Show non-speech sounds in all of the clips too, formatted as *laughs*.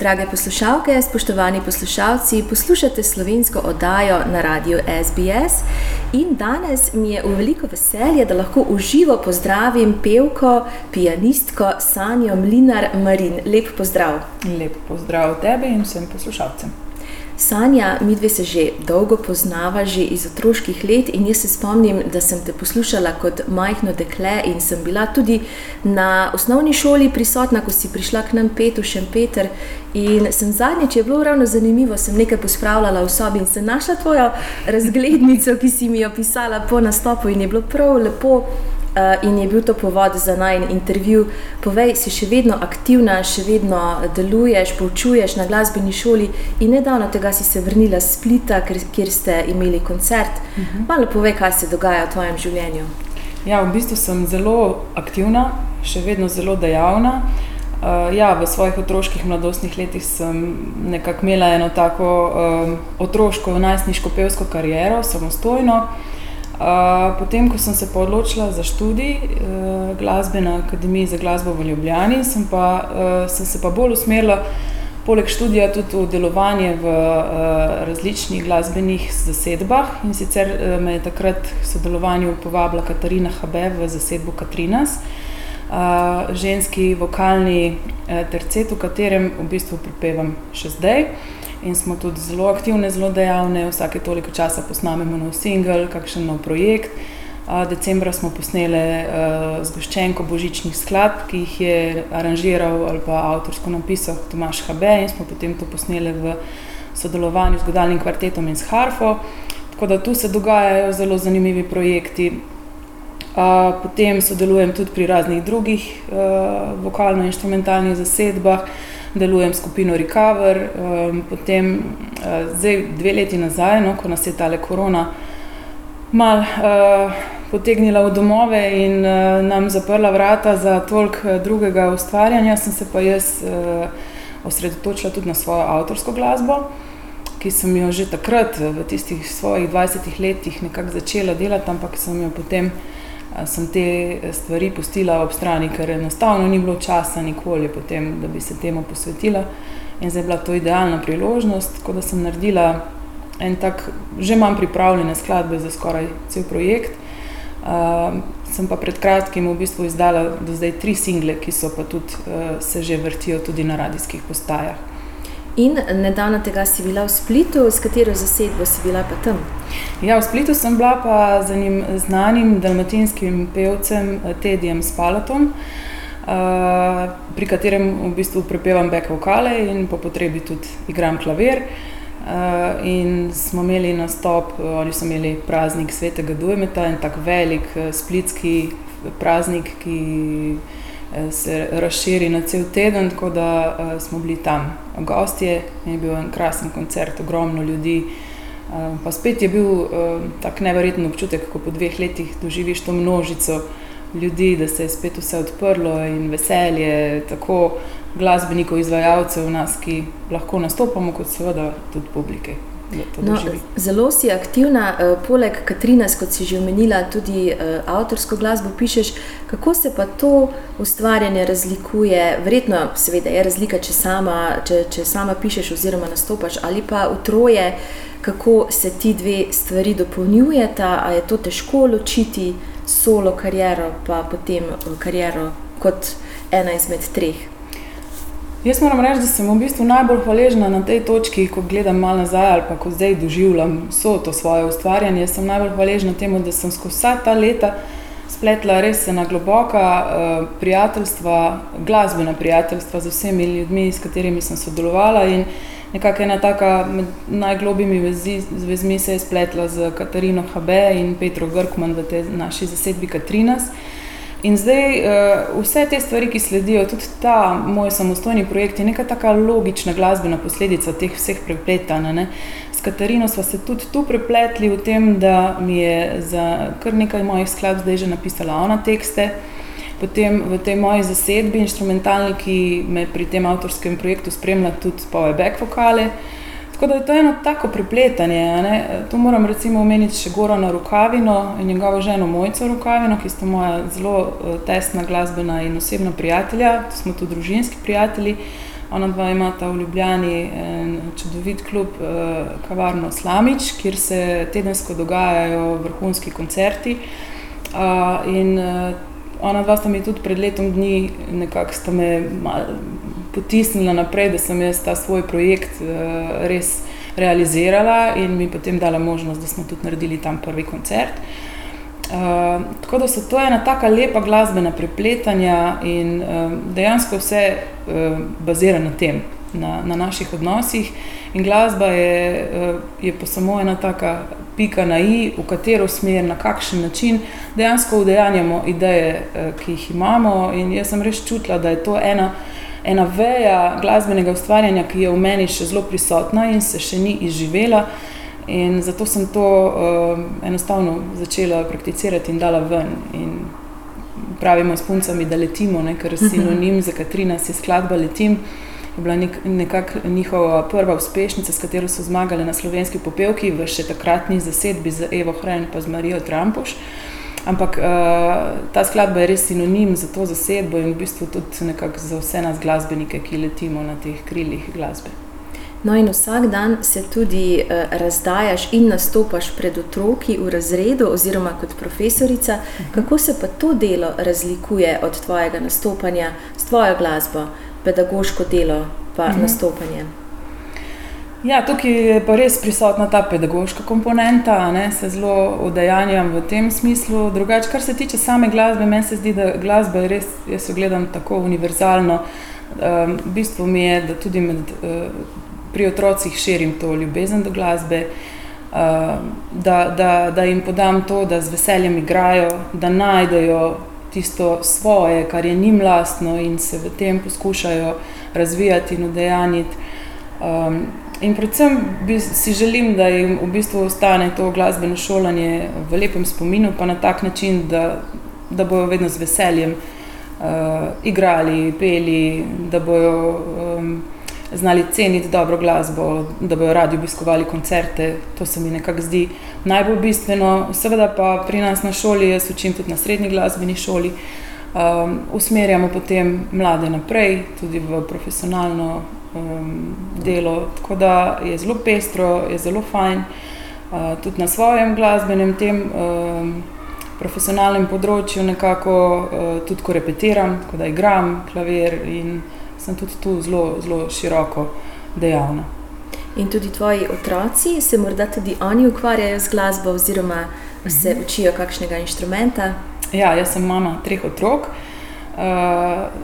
Drage poslušalke, spoštovani poslušalci, poslušate slovensko oddajo na radiju SBS. In danes mi je v veliko veselje, da lahko uživo pozdravim pevko, pianistko Sanjo Mlinar Marin. Lep pozdrav. Lep pozdrav tebi in vsem poslušalcem. Sanja, mi dve se že dolgo poznava, že iz otroških let. In jaz se spomnim, da sem te poslušala kot majhno dekle in sem bila tudi na osnovni šoli prisotna, ko si prišla k nam pet v Šempeter. In sem zadnjič, je bilo ravno zanimivo, sem nekaj pospravljala v sobi in sem našla tvojo razglednico, ki si mi jo pisala po nastopu in je bilo prav lepo. Uh, in je bil to povod za najn intervju. Povej, si še vedno aktivna, še vedno deluješ, poučuješ na glasbeni šoli in nedavno tega si se vrnila z Splita, kjer, kjer ste imeli koncert. Uh mhm. -huh. Malo povej, kaj se dogaja v tvojem življenju. Ja, v bistvu sem zelo aktivna, še vedno zelo dejavna. Uh, ja, v svojih otroških mladostnih letih sem nekako imela eno tako uh, otroško, najstniško pevsko kariero, samostojno potem, ko sem se odločila za študij uh, glasbe na Akademiji za glasbo v Ljubljani, sem, pa, uh, sem se pa bolj usmerila, poleg študija, tudi v delovanje v uh, različnih glasbenih zasedbah. In sicer uh, me je takrat k sodelovanju povabila Katarina Habe v zasedbo Katrinas. Uh, ženski vokalni uh, tercet, v katerem v bistvu pripevam še zdaj. Uh, in smo tudi zelo aktivne, zelo dejavne. Vsake toliko časa posnamemo nov singel, kakšen nov projekt. Decembra smo posneli uh, zgoščenko božičnih skladb, ki jih je aranžiral ali pa avtorsko napisal Tomaš Habe in smo potem to posneli v sodelovanju z godalnim kvartetom in s Harfo. Tako da tu se dogajajo zelo zanimivi projekti. Uh, potem sodelujem tudi pri raznih drugih uh, vokalno-instrumentalnih zasedbah delujem skupino Recover. Um, potem, uh, zdaj, dve leti nazaj, no, ko nas je ta korona mal uh, potegnila v domove in uh, nam zaprla vrata za toliko drugega ustvarjanja, sem se pa jaz uh, osredotočila tudi na svojo avtorsko glasbo. Ki sem jo že takrat, v tistih svojih 20 letih, nekako začela delati, ampak sem jo potem sem te stvari pustila ob strani, ker enostavno ni bilo časa nikoli, potem, da bi se temu posvetila. In zdaj je bila to idealna priložnost, tako da sem naredila en tak, že imam pripravljene skladbe za skoraj cel projekt. Uh, sem pa pred kratkim v bistvu izdala do zdaj tri single, ki so pa tudi uh, se že vrtijo tudi na radijskih postajah. In nedavno tega si bila v Splitu, s katero zasedbo si bila pa tam? Ja, v Splitu sem bila pa z enim znanim dalmatinskim pevcem Tedijem Spalatom, uh, pri katerem v bistvu prepevam back vokale in po potrebi tudi igram klavir. Uh, in smo imeli nastop, oni so imeli praznik svetega Dujmeta in tako velik splitski praznik, ki Eh, se razširi na cel teden, tako da uh, smo bili tam gostje. Je bil en krasen koncert, ogromno ljudi. Uh, pa spet je bil uh, tak neverjeten občutek, ko po dveh letih doživiš to množico ljudi, da se je spet vse odprlo in veselje, tako glasbenikov, izvajalcev, nas, ki lahko nastopamo, kot seveda tudi publike. No, zelo si aktivna, uh, poleg Katrina, kot si že omenila, tudi uh, avtorsko glasbo pišeš. Kako se pa to ustvarjanje razlikuje? Verjetno seveda, je razlika, če sama, če, če sama pišeš oziroma nastopaš ali pa v troje, kako se ti dve stvari dopolnjujeta, ali je to težko ločiti solo kariero, pa potem eh, kariero kot ena izmed treh. Jaz moram reči, da sem v bistvu najbolj hvaležna na tej točki, ko gledam malo nazaj ali pa ko zdaj doživljam vso to svoje ustvarjanje. Sem najbolj hvaležna temu, da sem skozi vsa ta leta spletla res ena globoka uh, prijateljstva, glasbena prijateljstva z vsemi ljudmi, s katerimi sem sodelovala. In nekako ena taka med najglobjimi vezi, vezmi se je spletla z Katarino Habe in Petro Grkman v tej naši zasedbi Katrinas. In zdaj uh, vse te stvari, ki sledijo, tudi ta moj samostojni projekt, je neka tako logična glasbena posledica teh vseh prepletanj. S Katarino smo se tudi tu prepletli v tem, da mi je za kar nekaj mojih skladb zdaj že napisala ona tekste. Potem v tej moji zasedbi, instrumentalni, ki me pri tem avtorskem projektu spremlja, tudi spove back vokale. Tako da je to eno tako prepletanje. Tu moram recimo omeniti še Gorana Rukavino in njegovo ženo Mojco Rukavino, ki sta moja zelo eh, tesna glasbena in osebna prijatelja, tu smo tudi družinski prijatelji. Ona dva imata v Ljubljani čudovit klub, eh, kavarno Slamič, kjer se tedensko dogajajo vrhunski koncerti. In eh, ona dva sta mi tudi pred letom dni nekako sta me potisnila naprej, da sem jaz ta svoj projekt eh, res realizirala in mi potem dala možnost, da smo tudi naredili tam prvi koncert. Uh, tako da so to ena tako lepa glasbena prepletanja in uh, dejansko vse uh, bazira na tem, na, na naših odnosih. In glasba je, uh, je pa samo ena taka pika na i, v katero smer, na kakšen način dejansko udejanjamo ideje, uh, ki jih imamo. In jaz sem res čutila, da je to ena, ena veja glasbenega ustvarjanja, ki je v meni še zelo prisotna in se še ni izživela. In zato sem to uh, enostavno začela prakticirati in dala ven. In pravimo s puncami, da letimo, ne? ker sinonim za Katrina si skladba Letim. Je bila nek, nekako njihova prva uspešnica, s katero so zmagali na slovenski popevki v še takratni zasedbi z Evo Hren in z Marijo Trampuš. Ampak uh, ta skladba je res sinonim za to zasedbo in v bistvu tudi za vse nas glasbenike, ki letimo na teh krilih glasbe. No, in vsak dan se tudi uh, razdajaš in nastopaš pred otroki v razredu, oziroma kot profesorica. Kako se pa to delo razlikuje od tvojega nastopanja s tvojo glasbo, pedagoško delo pa mhm. nastopanje? Ja, tukaj je pa res prisotna ta pedagoška komponenta, ne, se zelo udejanjam v tem smislu. Drugače, kar se tiče same glasbe, meni se zdi, da glasba je res, jaz jo gledam tako univerzalno. Um, v bistvu mi je, da tudi med uh, pri otrocih širim to ljubezen do glasbe, uh, da, da, da jim podam to, da z veseljem igrajo, da najdejo tisto svoje, kar je njim lastno in se v tem poskušajo razvijati in udejaniti. Um, in predvsem si želim, da jim v bistvu ostane to glasbeno šolanje v lepem spominu, pa na tak način, da, da bojo vedno z veseljem uh, igrali, peli, da bojo. Um, znali ceniti dobro glasbo, da bodo radi obiskovali koncerte. To se mi nekako zdi najbolj bistveno. Seveda pa pri nas na šoli, jaz učim tudi na srednji glasbeni šoli, um, usmerjamo potem mlade naprej, tudi v profesionalno um, delo. Tako da je zelo pestro, je zelo fajn. Uh, tudi na svojem glasbenem tem. Um, Profesionalnem področju, nekako uh, tudi ko repetiram, ko da igram klavir in sem tudi tu zelo, zelo široko dejavna. In tudi tvoji otroci se morda tudi oni ukvarjajo z glasbo, oziroma se mhm. učijo kakšnega inštrumenta? Ja, jaz sem mama treh otrok. Uh,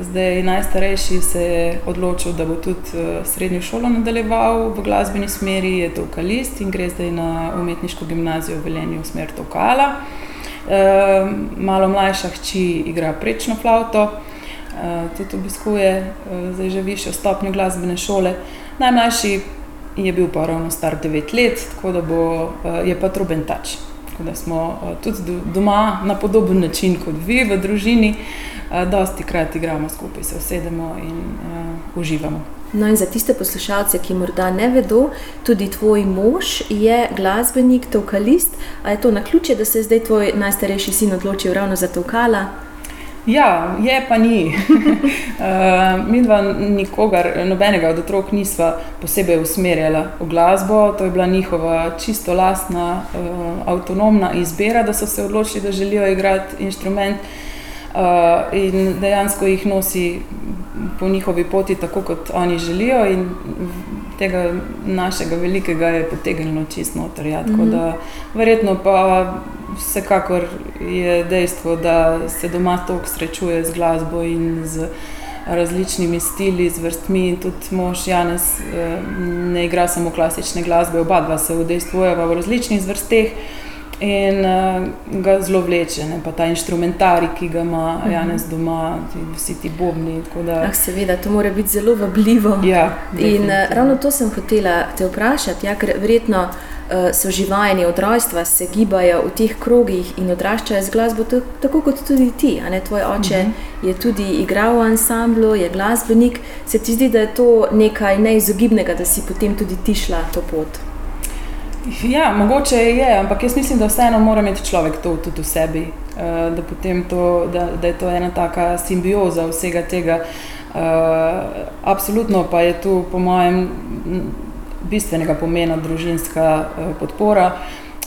zdaj, najstarejši se je odločil, da bo tudi uh, srednjo šolo nadaljeval v glasbeni smeri, je to vokalist in gre zdaj na umetniško gimnazijo v Velenju v smer Tokala. Uh, malo mlajša hči igra prečno flauto, uh, Eh, tudi obiskuje eh, zdaj že višjo stopnjo glasbene šole. Najmlajši je bil pa ravno star 9 let, tako da bo, eh, je pa trubentač. Tako da smo tudi doma na podoben način kot vi v družini, dosti krat igramo skupaj, se usedemo in uh, uživamo. No, in za tiste poslušalce, ki morda ne vedo, tudi tvoj mož je glasbenik, tokalist. Ali je to na ključe, da se je zdaj tvoj najstarejši sin odločil ravno za tokala? Ja, je pa ni. *laughs* uh, mi dva nikogar, nobenega od otrok nisva posebej usmerjala v glasbo. To je bila njihova čisto lastna, uh, avtonomna izbira, da so se odločili, da želijo igrati inštrument. Uh, in dejansko jih nosi po njihovi poti, tako kot oni želijo, in tega našega velikega je potegnilo čist noter. Ja. Mm -hmm. Verjetno pa vsekakor je dejstvo, da se doma toliko srečuje z glasbo in z različnimi stili, z vrstmi. Tudi mož Janes eh, ne igra samo klasične glasbe, oba dva se udejstvujeva v različnih vrsteh. In uh, ga zelo vleče, ne? pa ta inštrumentarij, ki ga ima uh mhm. -huh. Janes doma, ti, vsi ti bobni. Da... Ah, seveda, to mora biti zelo vabljivo. Ja, in uh, ravno to sem hotela te vprašati, ja, ker verjetno uh, so živajeni od rojstva, se gibajo v teh krogih in odraščajo z glasbo, tako kot tudi ti. Tvoj oče uh mhm. -huh. je tudi igral v ansamblu, je glasbenik. Se ti zdi, da je to nekaj neizogibnega, da si potem tudi ti šla to pot? Ja, mogoče je, ampak jaz mislim, da vseeno mora imeti človek to tudi v sebi, uh, da, to, da, da je to ena taka simbioza vsega tega. Uh, absolutno pa je tu, po mojem, bistvenega pomena družinska uh, podpora.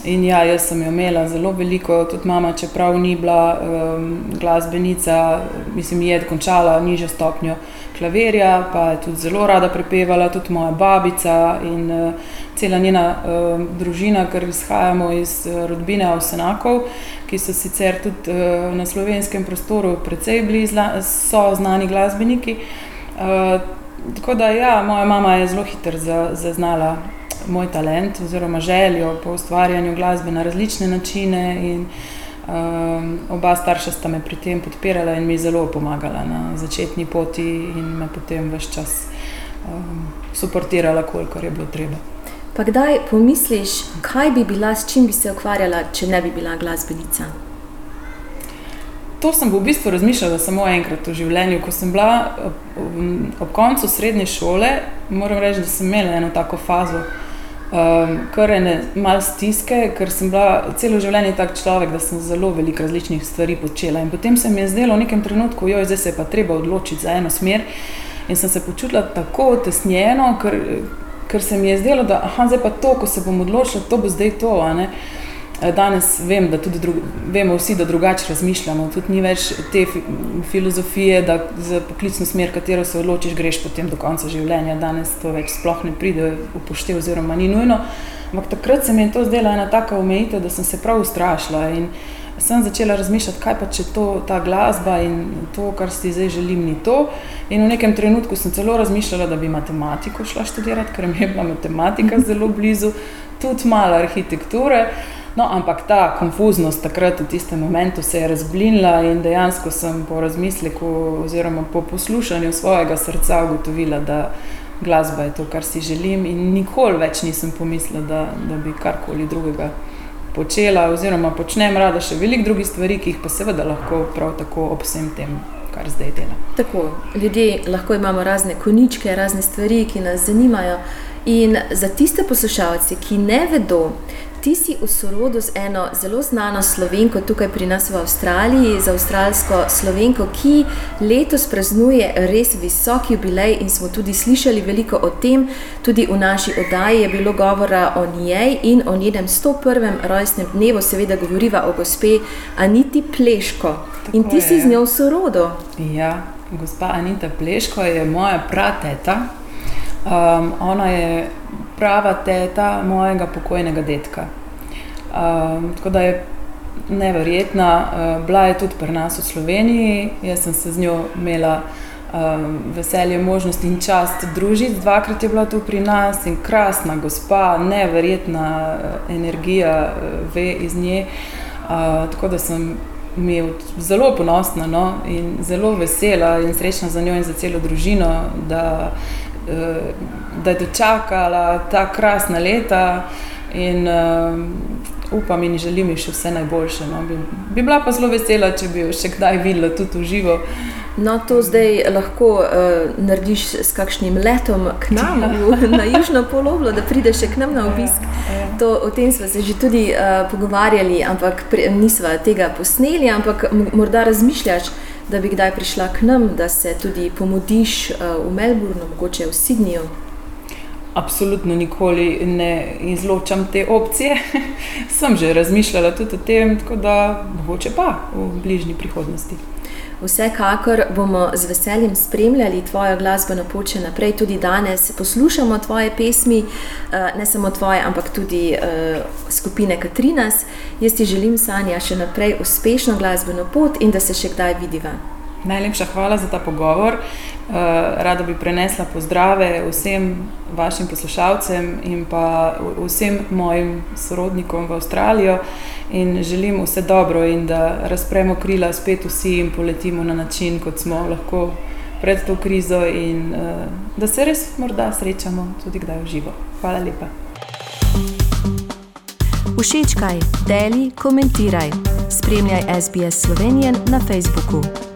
In ja, jaz sem jo imela zelo veliko, tudi mama, čeprav ni bila um, glasbenica, mislim, je končala nižjo stopnjo klavirja, pa je tudi zelo rada prepevala, tudi moja babica in uh, cela njena uh, družina, ker izhajamo iz uh, rodbine Avsenakov, ki so sicer tudi uh, na slovenskem prostoru precej blizu, so znani glasbeniki. Uh, tako da, ja, moja mama je zelo hitro zaznala moj talent oziroma željo po ustvarjanju glasbe na različne načine. In, Um, oba starša sta me pri tem podpirala in mi zelo pomagala na začetni poti, in me potem vse čas um, suportirala, koliko je bilo treba. Pa kdaj pomisliš, kaj bi bila, s čim bi se ukvarjala, če ne bi bila glasbenica? To sem v bistvu razmišljala samo enkrat v življenju. Ko sem bila ob, ob koncu srednje šole, moram reči, da sem imela eno tako fazo um, kar ene malce stiske, ker sem bila celo življenje tak človek, da sem zelo veliko različnih stvari počela. In potem se mi je zdelo v nekem trenutku, da zdaj se je pa treba odločiti za eno smer. In sem se počutila tako tesnjeno, ker, ker se mi je zdelo, da aha, zdaj pa to, ko se bom odločila, to bo zdaj to. Eh, danes vem, da tudi dru, vemo vsi, da drugače razmišljamo. Tudi ni več te filozofije, da za poklicno smer, katero se odločiš, greš potem do konca življenja. Danes to več sploh ne pride v poštev, oziroma ni nujno. Ampak takrat se mi je to zdela ena taka omejitev, da sem se prav ustrašila. In sem začela razmišljati, kaj pa če to, ta glasba in to, kar si zdaj želim, ni to. In v nekem trenutku sem celo razmišljala, da bi matematiko šla študirati, ker mi je bila matematika zelo blizu, tudi malo arhitekture. No, ampak ta konfuznost takrat v tistem momentu se je razblinila in dejansko sem po razmisleku oziroma po poslušanju svojega srca ugotovila, da glasba je to, kar si želim in nikoli več nisem pomislila, da, da bi karkoli drugega počela oziroma počnem rada še veliko drugih stvari, ki jih pa seveda lahko prav tako ob vsem tem. Kar zdaj dela. Tako, ljudje lahko imamo razne koničke, razne stvari, ki nas zanimajo. In za tiste poslušalce, ki ne vedo, Ti si v sorodu z eno zelo znano slovenko tukaj pri nas v Avstraliji, z avstralsko slovenko, ki letos praznuje res visok jubilej in smo tudi slišali veliko o tem. Tudi v naši oddaji je bilo govora o njej in o njenem 101. rojstnem dnevu, seveda govoriva o gospe Aniti Pleško. Tako in ti je. si z njo v sorodu. Ja, gospa Anita Pleško je moja prateta. Um, ona je prava teta mojega pokojnega detka. Um, tako da je neverjetna. Uh, bila je tudi pri nas v Sloveniji, jaz sem se z njo imela um, veselje, možnost in čast družiti. Dvakrat je bila tu pri nas in krasna gospa, neverjetna energija ve iz nje. Uh, tako da sem. Mi zelo ponosna no, in zelo vesela in srečna za njo in za celo družino, da Eh, da je dočakala ta krasna leta in uh, upam in želim ji še vse najboljše. No. Bi, bi bila pa zelo vesela, če bi jo še kdaj videla tudi v živo. No, to zdaj lahko uh, narediš s kakšnim letom k nam ja. *laughs* na južno poloblo, da prideš k nam na obisk. Ja, ja. To, o tem smo se že tudi uh, pogovarjali, ampak nismo tega posneli, ampak morda razmišljaš da bi kdaj prišla k nam, da se tudi pomodiš uh, v Melbournu, mogoče v Sydneyju? Absolutno nikoli ne izločam te opcije. *laughs* Sem že razmišljala tudi o tem, tako da mogoče pa v bližnji prihodnosti. Vsekakor bomo z veseljem spremljali tvojo glasbeno pot še naprej, tudi danes poslušamo tvoje pesmi, eh, ne samo tvoje, ampak tudi uh, skupine Katrinas. Jaz ti želim, Sanja, še naprej uspešno glasbeno pot in da se še kdaj vidiva. Najlepša hvala za ta pogovor. Uh, rada bi prenesla pozdrave vsem vašim poslušalcem in pa vsem mojim sorodnikom v Avstralijo. In želim vse dobro in da razpremo krila spet vsi in poletimo na način, kot smo lahko pred to krizo, in uh, da se res morda srečamo tudi kdaj v živo. Hvala lepa. Všečkaj, deli, komentiraj. Spremljaj SBS Slovenijo na Facebooku.